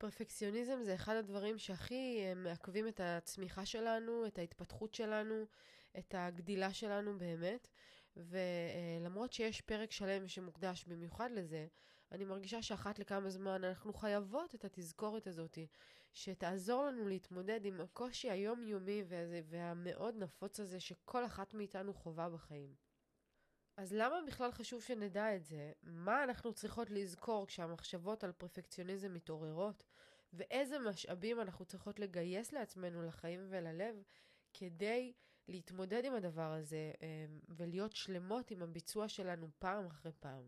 פרפקציוניזם זה אחד הדברים שהכי אה, מעכבים את הצמיחה שלנו, את ההתפתחות שלנו, את הגדילה שלנו באמת. ולמרות שיש פרק שלם שמוקדש במיוחד לזה, אני מרגישה שאחת לכמה זמן אנחנו חייבות את התזכורת הזאת, שתעזור לנו להתמודד עם הקושי היומיומי והמאוד נפוץ הזה שכל אחת מאיתנו חווה בחיים. אז למה בכלל חשוב שנדע את זה? מה אנחנו צריכות לזכור כשהמחשבות על פרפקציוניזם מתעוררות? ואיזה משאבים אנחנו צריכות לגייס לעצמנו לחיים וללב כדי להתמודד עם הדבר הזה אמ, ולהיות שלמות עם הביצוע שלנו פעם אחרי פעם.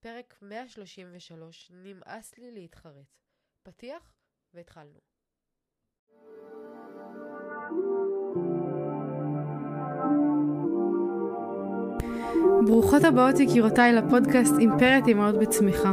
פרק 133, נמאס לי להתחרט. פתיח והתחלנו. ברוכות הבאות יקירותיי לפודקאסט אימפרית אמהות בצמיחה.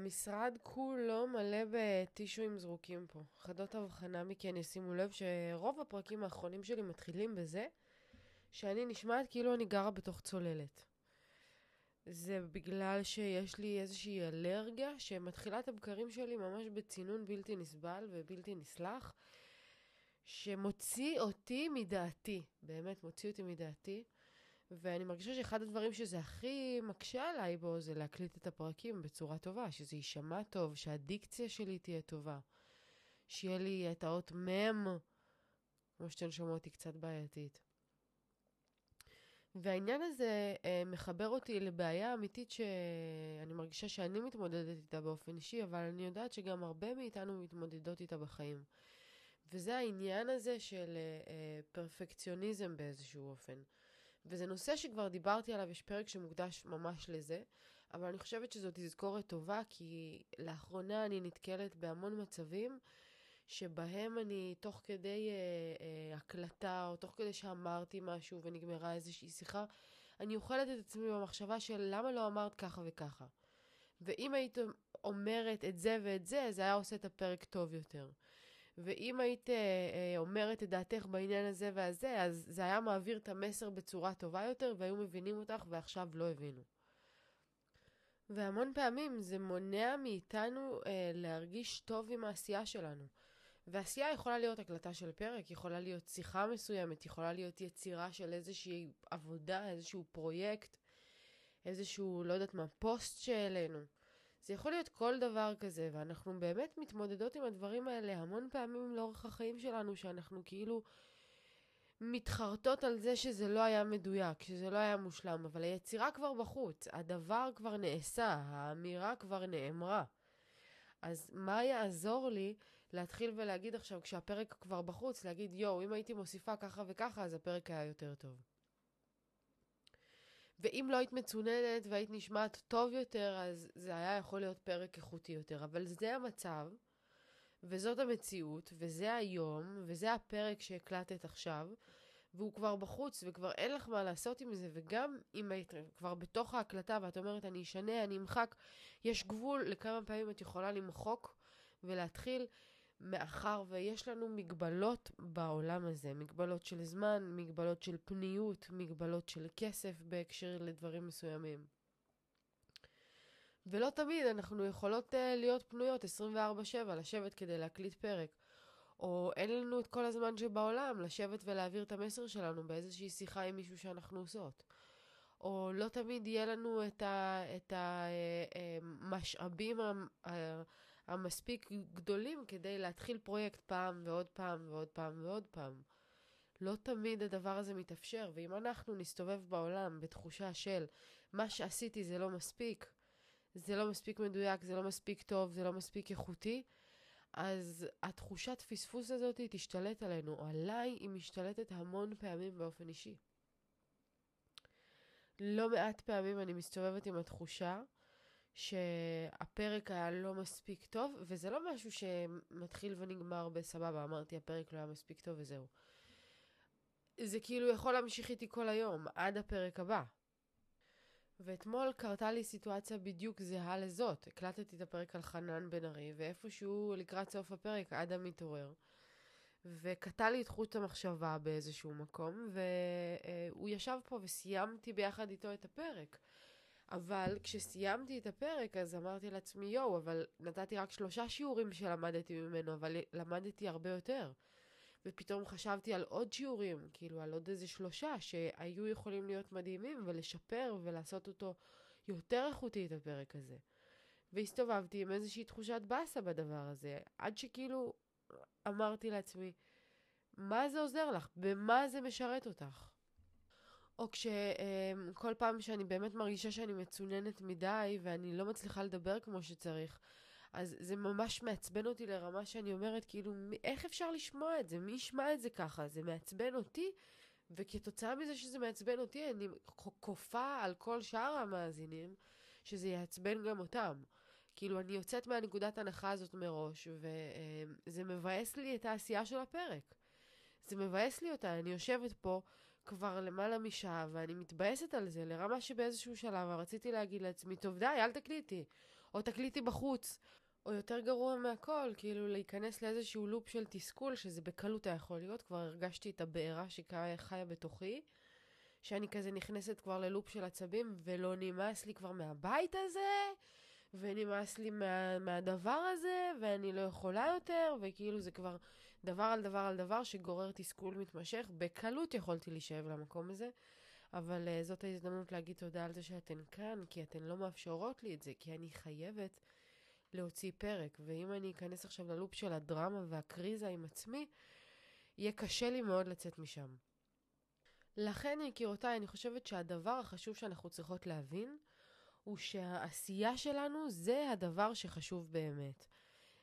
המשרד כולו מלא בטישואים זרוקים פה. חדות הבחנה מכן ישימו לב שרוב הפרקים האחרונים שלי מתחילים בזה שאני נשמעת כאילו אני גרה בתוך צוללת. זה בגלל שיש לי איזושהי אלרגיה שמתחילה את הבקרים שלי ממש בצינון בלתי נסבל ובלתי נסלח, שמוציא אותי מדעתי, באמת מוציא אותי מדעתי. ואני מרגישה שאחד הדברים שזה הכי מקשה עליי בו זה להקליט את הפרקים בצורה טובה, שזה יישמע טוב, שהדיקציה שלי תהיה טובה, שיהיה לי את האות מ', כמו שאתן שומעות, היא קצת בעייתית. והעניין הזה אה, מחבר אותי לבעיה אמיתית שאני מרגישה שאני מתמודדת איתה באופן אישי, אבל אני יודעת שגם הרבה מאיתנו מתמודדות איתה בחיים. וזה העניין הזה של אה, אה, פרפקציוניזם באיזשהו אופן. וזה נושא שכבר דיברתי עליו, יש פרק שמוקדש ממש לזה, אבל אני חושבת שזאת תזכורת טובה, כי לאחרונה אני נתקלת בהמון מצבים שבהם אני, תוך כדי אה, אה, הקלטה, או תוך כדי שאמרתי משהו ונגמרה איזושהי שיחה, אני אוכלת את עצמי במחשבה של למה לא אמרת ככה וככה. ואם היית אומרת את זה ואת זה, זה היה עושה את הפרק טוב יותר. ואם היית אה, אה, אומרת את דעתך בעניין הזה והזה, אז זה היה מעביר את המסר בצורה טובה יותר, והיו מבינים אותך ועכשיו לא הבינו. והמון פעמים זה מונע מאיתנו אה, להרגיש טוב עם העשייה שלנו. ועשייה יכולה להיות הקלטה של פרק, יכולה להיות שיחה מסוימת, יכולה להיות יצירה של איזושהי עבודה, איזשהו פרויקט, איזשהו, לא יודעת מה, פוסט שהעלינו. זה יכול להיות כל דבר כזה, ואנחנו באמת מתמודדות עם הדברים האלה המון פעמים לאורך החיים שלנו, שאנחנו כאילו מתחרטות על זה שזה לא היה מדויק, שזה לא היה מושלם, אבל היצירה כבר בחוץ, הדבר כבר נעשה, האמירה כבר נאמרה. אז מה יעזור לי להתחיל ולהגיד עכשיו, כשהפרק כבר בחוץ, להגיד, יואו, אם הייתי מוסיפה ככה וככה, אז הפרק היה יותר טוב. ואם לא היית מצוננת והיית נשמעת טוב יותר, אז זה היה יכול להיות פרק איכותי יותר. אבל זה המצב, וזאת המציאות, וזה היום, וזה הפרק שהקלטת עכשיו, והוא כבר בחוץ, וכבר אין לך מה לעשות עם זה, וגם אם היית כבר בתוך ההקלטה ואת אומרת, אני אשנה, אני אמחק, יש גבול לכמה פעמים את יכולה למחוק ולהתחיל מאחר ויש לנו מגבלות בעולם הזה, מגבלות של זמן, מגבלות של פניות, מגבלות של כסף בהקשר לדברים מסוימים. ולא תמיד אנחנו יכולות uh, להיות פנויות 24/7, לשבת כדי להקליט פרק. או אין לנו את כל הזמן שבעולם לשבת ולהעביר את המסר שלנו באיזושהי שיחה עם מישהו שאנחנו עושות. או לא תמיד יהיה לנו את המשאבים ה... ה... המספיק גדולים כדי להתחיל פרויקט פעם ועוד פעם ועוד פעם ועוד פעם. לא תמיד הדבר הזה מתאפשר, ואם אנחנו נסתובב בעולם בתחושה של מה שעשיתי זה לא מספיק, זה לא מספיק מדויק, זה לא מספיק טוב, זה לא מספיק איכותי, אז התחושת פספוס הזאת תשתלט עלינו. עליי היא משתלטת המון פעמים באופן אישי. לא מעט פעמים אני מסתובבת עם התחושה שהפרק היה לא מספיק טוב, וזה לא משהו שמתחיל ונגמר בסבבה, אמרתי הפרק לא היה מספיק טוב וזהו. זה כאילו יכול להמשיך איתי כל היום, עד הפרק הבא. ואתמול קרתה לי סיטואציה בדיוק זהה לזאת. הקלטתי את הפרק על חנן בן ארי, ואיפשהו לקראת סוף הפרק אדם מתעורר. וקטע לי את חוט המחשבה באיזשהו מקום, והוא ישב פה וסיימתי ביחד איתו את הפרק. אבל כשסיימתי את הפרק, אז אמרתי לעצמי, יואו, אבל נתתי רק שלושה שיעורים שלמדתי ממנו, אבל למדתי הרבה יותר. ופתאום חשבתי על עוד שיעורים, כאילו על עוד איזה שלושה, שהיו יכולים להיות מדהימים ולשפר ולעשות אותו יותר איכותי את הפרק הזה. והסתובבתי עם איזושהי תחושת באסה בדבר הזה, עד שכאילו אמרתי לעצמי, מה זה עוזר לך? במה זה משרת אותך? או כשכל פעם שאני באמת מרגישה שאני מצוננת מדי ואני לא מצליחה לדבר כמו שצריך, אז זה ממש מעצבן אותי לרמה שאני אומרת, כאילו, איך אפשר לשמוע את זה? מי ישמע את זה ככה? זה מעצבן אותי, וכתוצאה מזה שזה מעצבן אותי, אני כופה על כל שאר המאזינים שזה יעצבן גם אותם. כאילו, אני יוצאת מהנקודת הנחה הזאת מראש, וזה מבאס לי את העשייה של הפרק. זה מבאס לי אותה, אני יושבת פה כבר למעלה משעה, ואני מתבאסת על זה, לרמה שבאיזשהו שלב רציתי להגיד לעצמי, טוב די, אל תקליטי, או תקליטי בחוץ, או יותר גרוע מהכל, כאילו להיכנס לאיזשהו לופ של תסכול, שזה בקלות היה יכול להיות, כבר הרגשתי את הבעירה שחיה בתוכי, שאני כזה נכנסת כבר ללופ של עצבים, ולא נמאס לי כבר מהבית הזה, ונמאס לי מה, מהדבר הזה, ואני לא יכולה יותר, וכאילו זה כבר דבר על דבר על דבר שגורר תסכול מתמשך. בקלות יכולתי להישאב למקום הזה, אבל uh, זאת ההזדמנות להגיד תודה על זה שאתן כאן, כי אתן לא מאפשרות לי את זה, כי אני חייבת להוציא פרק, ואם אני אכנס עכשיו ללופ של הדרמה והקריזה עם עצמי, יהיה קשה לי מאוד לצאת משם. לכן, יקירותיי, אני חושבת שהדבר החשוב שאנחנו צריכות להבין, הוא שהעשייה שלנו זה הדבר שחשוב באמת.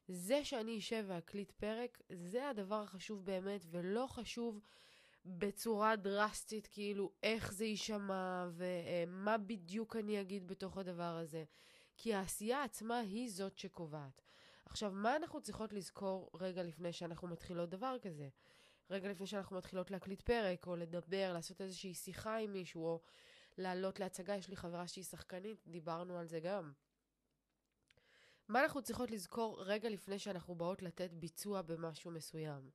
זה שאני אשב ואקליט פרק, זה הדבר החשוב באמת, ולא חשוב בצורה דרסטית, כאילו, איך זה יישמע, ומה בדיוק אני אגיד בתוך הדבר הזה. כי העשייה עצמה היא זאת שקובעת. עכשיו, מה אנחנו צריכות לזכור רגע לפני שאנחנו מתחילות דבר כזה? רגע לפני שאנחנו מתחילות להקליט פרק, או לדבר, לעשות איזושהי שיחה עם מישהו, או לעלות להצגה, יש לי חברה שהיא שחקנית, דיברנו על זה גם. מה אנחנו צריכות לזכור רגע לפני שאנחנו באות לתת ביצוע במשהו מסוים?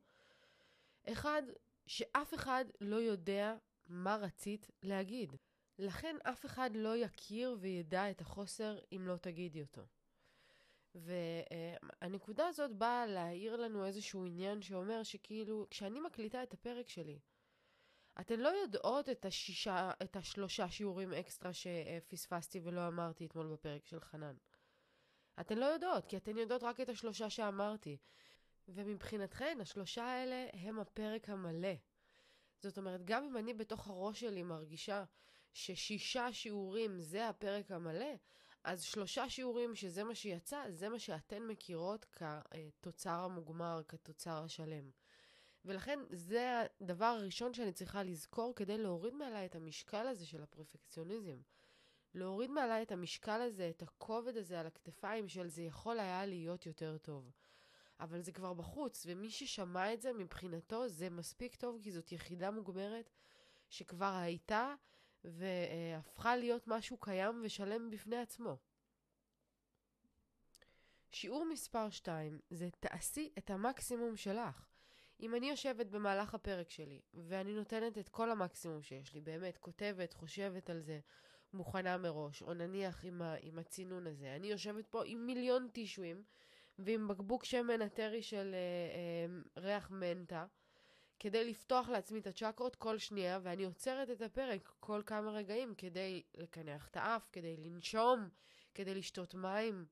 אחד, שאף אחד לא יודע מה רצית להגיד. לכן אף אחד לא יכיר וידע את החוסר אם לא תגידי אותו. והנקודה הזאת באה להעיר לנו איזשהו עניין שאומר שכאילו, כשאני מקליטה את הפרק שלי, אתן לא יודעות את, השישה, את השלושה שיעורים אקסטרה שפספסתי ולא אמרתי אתמול בפרק של חנן. אתן לא יודעות, כי אתן יודעות רק את השלושה שאמרתי. ומבחינתכן, השלושה האלה הם הפרק המלא. זאת אומרת, גם אם אני בתוך הראש שלי מרגישה ששישה שיעורים זה הפרק המלא, אז שלושה שיעורים שזה מה שיצא, זה מה שאתן מכירות כתוצר המוגמר, כתוצר השלם. ולכן זה הדבר הראשון שאני צריכה לזכור כדי להוריד מעליי את המשקל הזה של הפרפקציוניזם. להוריד מעליי את המשקל הזה, את הכובד הזה על הכתפיים של זה יכול היה להיות יותר טוב. אבל זה כבר בחוץ, ומי ששמע את זה מבחינתו זה מספיק טוב, כי זאת יחידה מוגמרת שכבר הייתה והפכה להיות משהו קיים ושלם בפני עצמו. שיעור מספר 2 זה תעשי את המקסימום שלך. אם אני יושבת במהלך הפרק שלי, ואני נותנת את כל המקסימום שיש לי, באמת, כותבת, חושבת על זה, מוכנה מראש, או נניח עם, ה, עם הצינון הזה, אני יושבת פה עם מיליון טישואים, ועם בקבוק שמן אתרי של אה, אה, ריח מנטה, כדי לפתוח לעצמי את הצ'קרות כל שנייה, ואני עוצרת את הפרק כל כמה רגעים כדי לקנח את האף, כדי לנשום, כדי לשתות מים.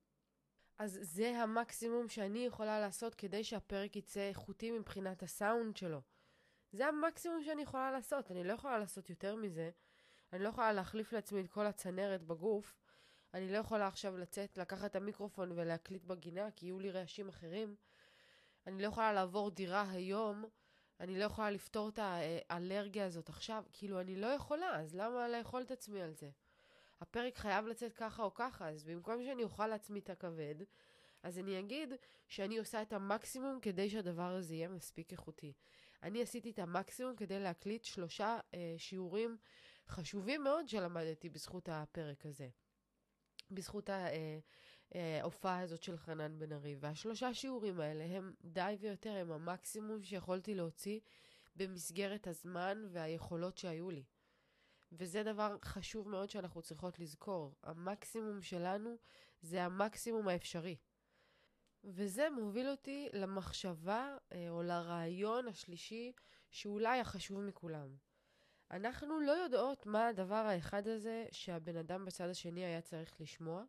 אז זה המקסימום שאני יכולה לעשות כדי שהפרק יצא איכותי מבחינת הסאונד שלו. זה המקסימום שאני יכולה לעשות, אני לא יכולה לעשות יותר מזה. אני לא יכולה להחליף לעצמי את כל הצנרת בגוף. אני לא יכולה עכשיו לצאת, לקחת את המיקרופון ולהקליט בגינה, כי יהיו לי רעשים אחרים. אני לא יכולה לעבור דירה היום אני לא יכולה לפתור את האלרגיה הזאת עכשיו, כאילו, אני לא יכולה, אז למה לאכול את עצמי על זה? הפרק חייב לצאת ככה או ככה, אז במקום שאני אוכל לעצמי את הכבד, אז אני אגיד שאני עושה את המקסימום כדי שהדבר הזה יהיה מספיק איכותי. אני עשיתי את המקסימום כדי להקליט שלושה אה, שיעורים חשובים מאוד שלמדתי בזכות הפרק הזה. בזכות ההופעה אה, הזאת של חנן בן ארי. והשלושה שיעורים האלה הם די ויותר, הם המקסימום שיכולתי להוציא במסגרת הזמן והיכולות שהיו לי. וזה דבר חשוב מאוד שאנחנו צריכות לזכור. המקסימום שלנו זה המקסימום האפשרי. וזה מוביל אותי למחשבה אה, או לרעיון השלישי שאולי החשוב מכולם. אנחנו לא יודעות מה הדבר האחד הזה שהבן אדם בצד השני היה צריך לשמוע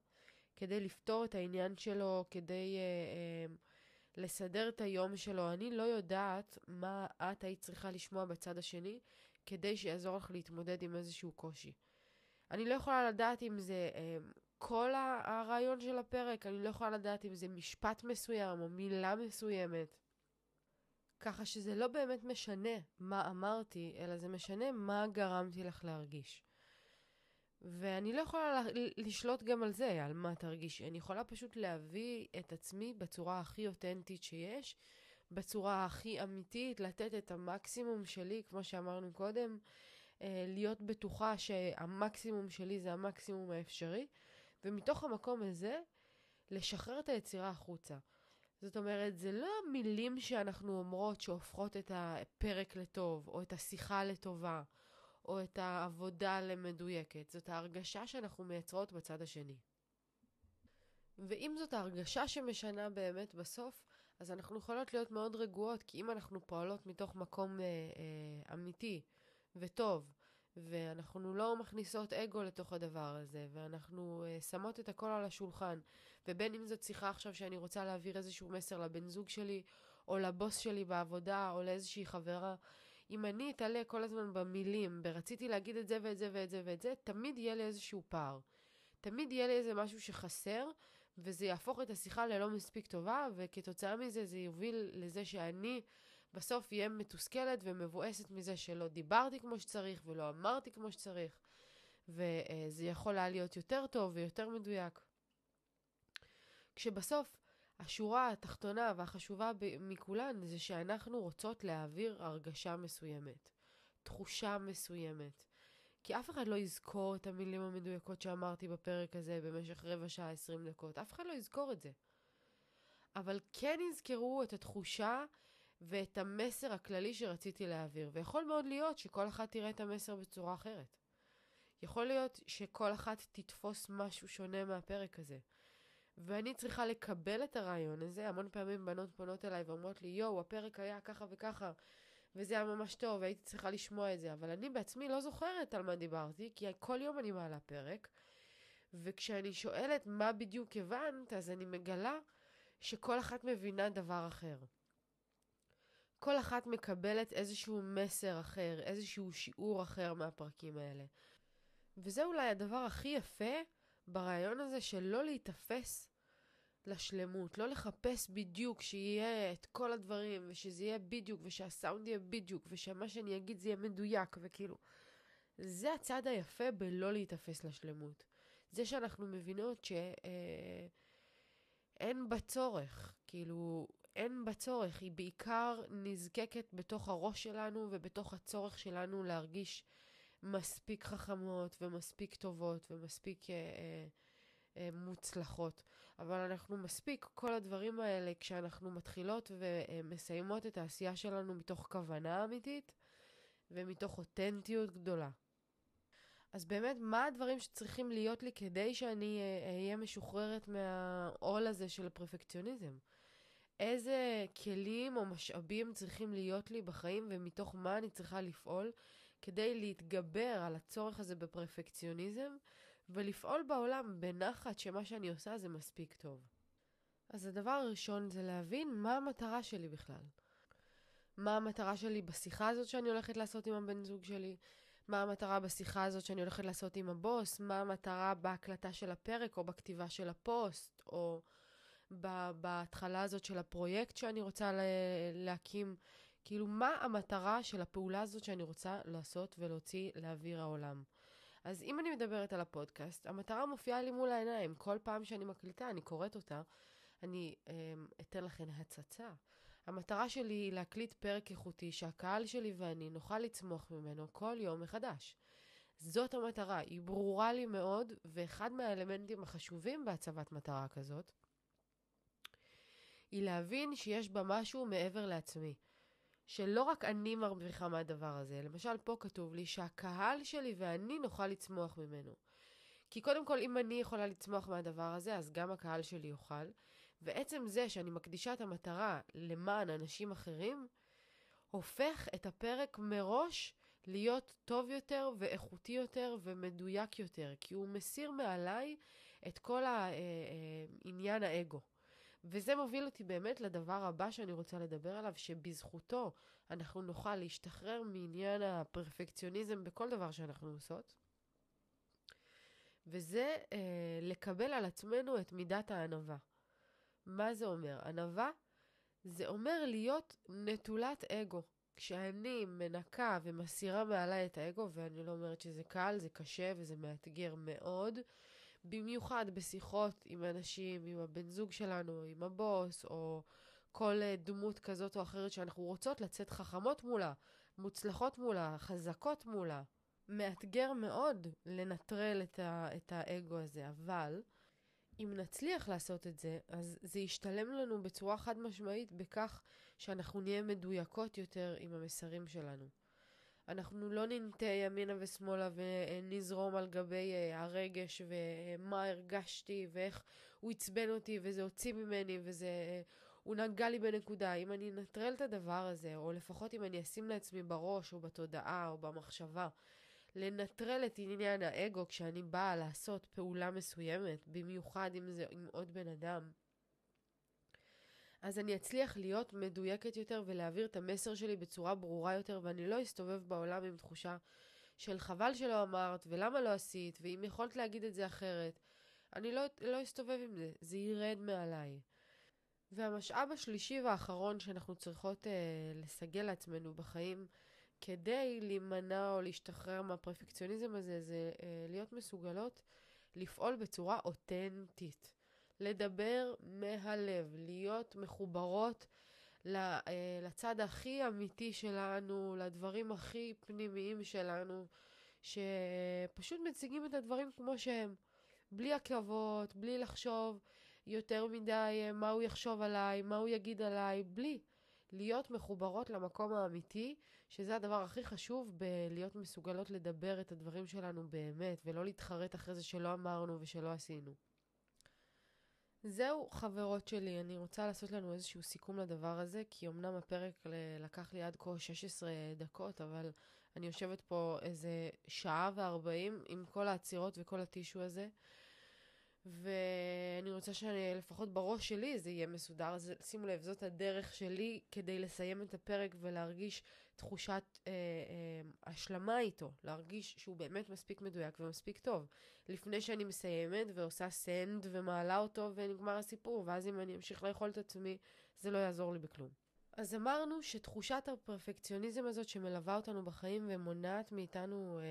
כדי לפתור את העניין שלו, כדי אה, אה, לסדר את היום שלו. אני לא יודעת מה את היית צריכה לשמוע בצד השני כדי שיעזור לך להתמודד עם איזשהו קושי. אני לא יכולה לדעת אם זה אה, כל הרעיון של הפרק, אני לא יכולה לדעת אם זה משפט מסוים או מילה מסוימת. ככה שזה לא באמת משנה מה אמרתי, אלא זה משנה מה גרמתי לך להרגיש. ואני לא יכולה לשלוט גם על זה, על מה תרגישי. אני יכולה פשוט להביא את עצמי בצורה הכי אותנטית שיש, בצורה הכי אמיתית, לתת את המקסימום שלי, כמו שאמרנו קודם, אה, להיות בטוחה שהמקסימום שלי זה המקסימום האפשרי, ומתוך המקום הזה, לשחרר את היצירה החוצה. זאת אומרת, זה לא המילים שאנחנו אומרות שהופכות את הפרק לטוב, או את השיחה לטובה, או את העבודה למדויקת. זאת ההרגשה שאנחנו מייצרות בצד השני. ואם זאת ההרגשה שמשנה באמת בסוף, אז אנחנו יכולות להיות מאוד רגועות, כי אם אנחנו פועלות מתוך מקום אה, אה, אמיתי וטוב, ואנחנו לא מכניסות אגו לתוך הדבר הזה, ואנחנו uh, שמות את הכל על השולחן. ובין אם זאת שיחה עכשיו שאני רוצה להעביר איזשהו מסר לבן זוג שלי, או לבוס שלי בעבודה, או לאיזושהי חברה, אם אני אתעלה כל הזמן במילים, ברציתי להגיד את זה ואת זה ואת זה ואת זה, תמיד יהיה לי איזשהו פער. תמיד יהיה לי איזה משהו שחסר, וזה יהפוך את השיחה ללא מספיק טובה, וכתוצאה מזה זה יוביל לזה שאני בסוף אהיה מתוסכלת ומבואסת מזה שלא דיברתי כמו שצריך ולא אמרתי כמו שצריך, וזה יכול היה להיות יותר טוב ויותר מדויק. כשבסוף השורה התחתונה והחשובה מכולן זה שאנחנו רוצות להעביר הרגשה מסוימת, תחושה מסוימת. כי אף אחד לא יזכור את המילים המדויקות שאמרתי בפרק הזה במשך רבע שעה, עשרים דקות. אף אחד לא יזכור את זה. אבל כן יזכרו את התחושה ואת המסר הכללי שרציתי להעביר. ויכול מאוד להיות שכל אחת תראה את המסר בצורה אחרת. יכול להיות שכל אחת תתפוס משהו שונה מהפרק הזה. ואני צריכה לקבל את הרעיון הזה. המון פעמים בנות פונות אליי ואומרות לי, יואו, הפרק היה ככה וככה, וזה היה ממש טוב, והייתי צריכה לשמוע את זה. אבל אני בעצמי לא זוכרת על מה דיברתי, כי כל יום אני מעלה פרק, וכשאני שואלת מה בדיוק הבנת, אז אני מגלה שכל אחת מבינה דבר אחר. כל אחת מקבלת איזשהו מסר אחר, איזשהו שיעור אחר מהפרקים האלה. וזה אולי הדבר הכי יפה ברעיון הזה של לא להיתפס לשלמות, לא לחפש בדיוק שיהיה את כל הדברים, ושזה יהיה בדיוק, ושהסאונד יהיה בדיוק, ושמה שאני אגיד זה יהיה מדויק, וכאילו... זה הצד היפה בלא להיתפס לשלמות. זה שאנחנו מבינות שאין אה, בה צורך. כאילו, אין בה צורך, היא בעיקר נזקקת בתוך הראש שלנו ובתוך הצורך שלנו להרגיש מספיק חכמות ומספיק טובות ומספיק אה, אה, אה, מוצלחות. אבל אנחנו מספיק כל הדברים האלה כשאנחנו מתחילות ומסיימות את העשייה שלנו מתוך כוונה אמיתית ומתוך אותנטיות גדולה. אז באמת, מה הדברים שצריכים להיות לי כדי שאני אה, אהיה משוחררת מהעול הזה של הפרפקציוניזם? איזה כלים או משאבים צריכים להיות לי בחיים ומתוך מה אני צריכה לפעול כדי להתגבר על הצורך הזה בפרפקציוניזם ולפעול בעולם בנחת שמה שאני עושה זה מספיק טוב. אז הדבר הראשון זה להבין מה המטרה שלי בכלל. מה המטרה שלי בשיחה הזאת שאני הולכת לעשות עם הבן זוג שלי, מה המטרה בשיחה הזאת שאני הולכת לעשות עם הבוס, מה המטרה בהקלטה של הפרק או בכתיבה של הפוסט, או בהתחלה הזאת של הפרויקט שאני רוצה להקים. כאילו, מה המטרה של הפעולה הזאת שאני רוצה לעשות ולהוציא לאוויר העולם? אז אם אני מדברת על הפודקאסט, המטרה מופיעה לי מול העיניים. כל פעם שאני מקליטה, אני קוראת אותה, אני אה, אתן לכם הצצה. המטרה שלי היא להקליט פרק איכותי שהקהל שלי ואני נוכל לצמוח ממנו כל יום מחדש. זאת המטרה, היא ברורה לי מאוד, ואחד מהאלמנטים החשובים בהצבת מטרה כזאת, היא להבין שיש בה משהו מעבר לעצמי. שלא רק אני מרוויחה מהדבר הזה, למשל פה כתוב לי שהקהל שלי ואני נוכל לצמוח ממנו. כי קודם כל, אם אני יכולה לצמוח מהדבר הזה, אז גם הקהל שלי יוכל. ועצם זה שאני מקדישה את המטרה למען אנשים אחרים, הופך את הפרק מראש להיות טוב יותר ואיכותי יותר ומדויק יותר, כי הוא מסיר מעליי את כל העניין אה, אה, האגו. וזה מוביל אותי באמת לדבר הבא שאני רוצה לדבר עליו, שבזכותו אנחנו נוכל להשתחרר מעניין הפרפקציוניזם בכל דבר שאנחנו עושות. וזה אה, לקבל על עצמנו את מידת הענווה. מה זה אומר? ענווה זה אומר להיות נטולת אגו. כשאני מנקה ומסירה מעליי את האגו, ואני לא אומרת שזה קל, זה קשה וזה מאתגר מאוד, במיוחד בשיחות עם אנשים, עם הבן זוג שלנו, עם הבוס, או כל אה, דמות כזאת או אחרת שאנחנו רוצות לצאת חכמות מולה, מוצלחות מולה, חזקות מולה. מאתגר מאוד לנטרל את, ה- את האגו הזה, אבל אם נצליח לעשות את זה, אז זה ישתלם לנו בצורה חד משמעית בכך שאנחנו נהיה מדויקות יותר עם המסרים שלנו. אנחנו לא ננטה ימינה ושמאלה ונזרום על גבי uh, הרגש ומה הרגשתי ואיך הוא עצבן אותי וזה הוציא ממני וזה... Uh, הוא נגע לי בנקודה. אם אני אנטרל את הדבר הזה, או לפחות אם אני אשים לעצמי בראש או בתודעה או במחשבה, לנטרל את עניין האגו כשאני באה לעשות פעולה מסוימת, במיוחד אם זה עם עוד בן אדם, אז אני אצליח להיות מדויקת יותר ולהעביר את המסר שלי בצורה ברורה יותר, ואני לא אסתובב בעולם עם תחושה של חבל שלא אמרת, ולמה לא עשית, ואם יכולת להגיד את זה אחרת. אני לא, לא אסתובב עם זה, זה ירד מעליי. והמשאב השלישי והאחרון שאנחנו צריכות אה, לסגל לעצמנו בחיים כדי להימנע או להשתחרר מהפרפקציוניזם הזה, זה אה, להיות מסוגלות לפעול בצורה אותנטית. לדבר מהלב, להיות מחוברות אה, לצד הכי אמיתי שלנו, לדברים הכי פנימיים שלנו, שפשוט מציגים את הדברים כמו שהם, בלי עכבות, בלי לחשוב יותר מדי אה, מה הוא יחשוב עליי, מה הוא יגיד עליי, בלי. להיות מחוברות למקום האמיתי, שזה הדבר הכי חשוב בלהיות מסוגלות לדבר את הדברים שלנו באמת, ולא להתחרט אחרי זה שלא אמרנו ושלא עשינו. זהו, חברות שלי, אני רוצה לעשות לנו איזשהו סיכום לדבר הזה, כי אמנם הפרק לקח לי עד כה 16 דקות, אבל אני יושבת פה איזה שעה וארבעים עם כל העצירות וכל הטישו הזה. ואני רוצה שלפחות בראש שלי זה יהיה מסודר. אז שימו לב, זאת הדרך שלי כדי לסיים את הפרק ולהרגיש תחושת אה, אה, השלמה איתו, להרגיש שהוא באמת מספיק מדויק ומספיק טוב. לפני שאני מסיימת ועושה סנד ומעלה אותו ונגמר הסיפור, ואז אם אני אמשיך לאכול את עצמי, זה לא יעזור לי בכלום. אז אמרנו שתחושת הפרפקציוניזם הזאת שמלווה אותנו בחיים ומונעת מאיתנו אה,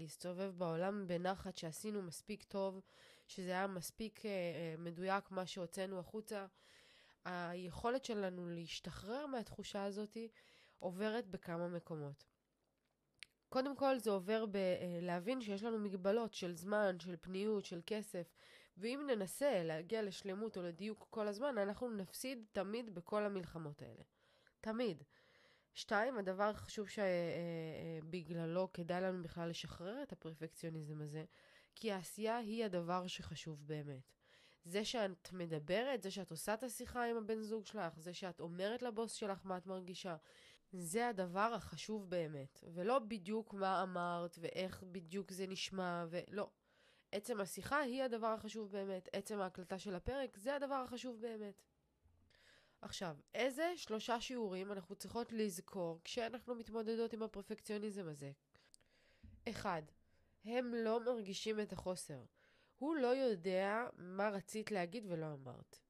להסתובב בעולם בנחת שעשינו מספיק טוב, שזה היה מספיק אה, אה, מדויק מה שהוצאנו החוצה, היכולת שלנו להשתחרר מהתחושה הזאת עוברת בכמה מקומות. קודם כל זה עובר בלהבין אה, שיש לנו מגבלות של זמן, של פניות, של כסף, ואם ננסה להגיע לשלמות או לדיוק כל הזמן, אנחנו נפסיד תמיד בכל המלחמות האלה. תמיד. שתיים, הדבר החשוב שבגללו אה, כדאי לנו בכלל לשחרר את הפרפקציוניזם הזה, כי העשייה היא הדבר שחשוב באמת. זה שאת מדברת, זה שאת עושה את השיחה עם הבן זוג שלך, זה שאת אומרת לבוס שלך מה את מרגישה, זה הדבר החשוב באמת. ולא בדיוק מה אמרת ואיך בדיוק זה נשמע, ולא. עצם השיחה היא הדבר החשוב באמת. עצם ההקלטה של הפרק זה הדבר החשוב באמת. עכשיו, איזה שלושה שיעורים אנחנו צריכות לזכור כשאנחנו מתמודדות עם הפרפקציוניזם הזה? אחד, הם לא מרגישים את החוסר. הוא לא יודע מה רצית להגיד ולא אמרת.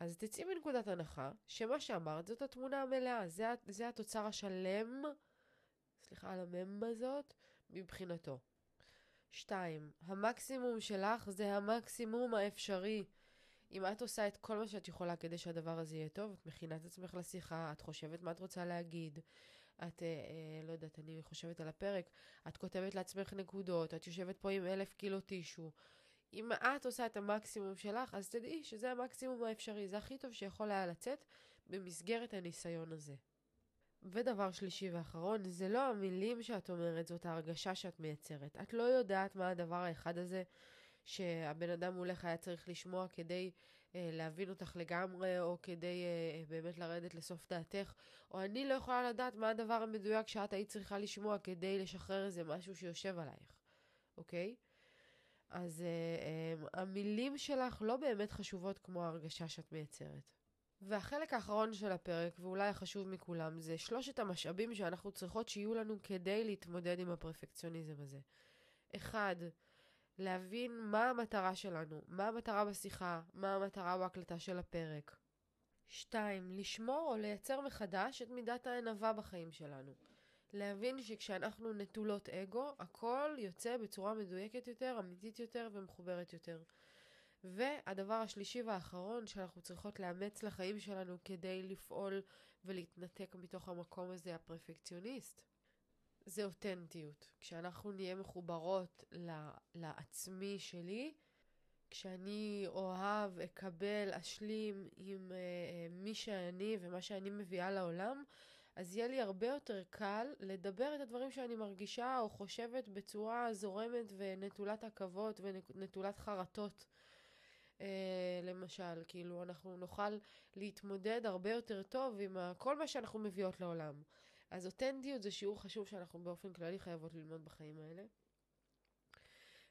אז תצאי מנקודת הנחה שמה שאמרת זאת התמונה המלאה, זה, זה התוצר השלם, סליחה על המם הזאת, מבחינתו. שתיים, המקסימום שלך זה המקסימום האפשרי. אם את עושה את כל מה שאת יכולה כדי שהדבר הזה יהיה טוב, את מכינה את עצמך לשיחה, את חושבת מה את רוצה להגיד, את, אה, אה, לא יודעת, אני חושבת על הפרק, את כותבת לעצמך נקודות, את יושבת פה עם אלף קילו טישו. אם את עושה את המקסימום שלך, אז תדעי שזה המקסימום האפשרי, זה הכי טוב שיכול היה לצאת במסגרת הניסיון הזה. ודבר שלישי ואחרון, זה לא המילים שאת אומרת, זאת ההרגשה שאת מייצרת. את לא יודעת מה הדבר האחד הזה שהבן אדם מולך היה צריך לשמוע כדי אה, להבין אותך לגמרי, או כדי אה, באמת לרדת לסוף דעתך, או אני לא יכולה לדעת מה הדבר המדויק שאת היית צריכה לשמוע כדי לשחרר איזה משהו שיושב עלייך, אוקיי? אז אה, אה, המילים שלך לא באמת חשובות כמו ההרגשה שאת מייצרת. והחלק האחרון של הפרק, ואולי החשוב מכולם, זה שלושת המשאבים שאנחנו צריכות שיהיו לנו כדי להתמודד עם הפרפקציוניזם הזה. אחד, להבין מה המטרה שלנו, מה המטרה בשיחה, מה המטרה בהקלטה של הפרק. שתיים, לשמור או לייצר מחדש את מידת הענווה בחיים שלנו. להבין שכשאנחנו נטולות אגו, הכל יוצא בצורה מדויקת יותר, אמיתית יותר ומחוברת יותר. והדבר השלישי והאחרון שאנחנו צריכות לאמץ לחיים שלנו כדי לפעול ולהתנתק מתוך המקום הזה, הפרפקציוניסט, זה אותנטיות. כשאנחנו נהיה מחוברות לעצמי שלי, כשאני אוהב, אקבל, אשלים עם uh, מי שאני ומה שאני מביאה לעולם, אז יהיה לי הרבה יותר קל לדבר את הדברים שאני מרגישה או חושבת בצורה זורמת ונטולת עכבות ונטולת חרטות. Uh, למשל, כאילו, אנחנו נוכל להתמודד הרבה יותר טוב עם כל מה שאנחנו מביאות לעולם. אז אותנטיות זה שיעור חשוב שאנחנו באופן כללי חייבות ללמוד בחיים האלה.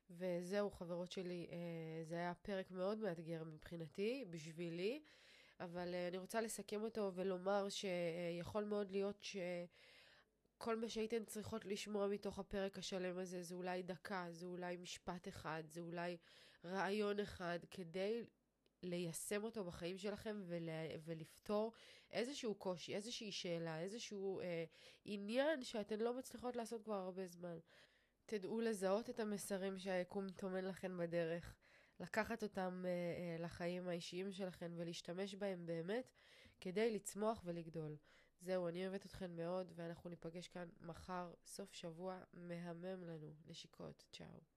וזהו, חברות שלי, אה, זה היה פרק מאוד מאתגר מבחינתי, בשבילי, אבל אה, אני רוצה לסכם אותו ולומר שיכול מאוד להיות שכל מה שהייתן צריכות לשמוע מתוך הפרק השלם הזה זה אולי דקה, זה אולי משפט אחד, זה אולי רעיון אחד, כדי ליישם אותו בחיים שלכם ול, ולפתור איזשהו קושי, איזושהי שאלה, איזשהו אה, עניין שאתן לא מצליחות לעשות כבר הרבה זמן. תדעו לזהות את המסרים שהיקום טומן לכן בדרך, לקחת אותם אה, אה, לחיים האישיים שלכן ולהשתמש בהם באמת כדי לצמוח ולגדול. זהו, אני אוהבת אתכן מאוד, ואנחנו ניפגש כאן מחר, סוף שבוע מהמם לנו. נשיקות, צ'או.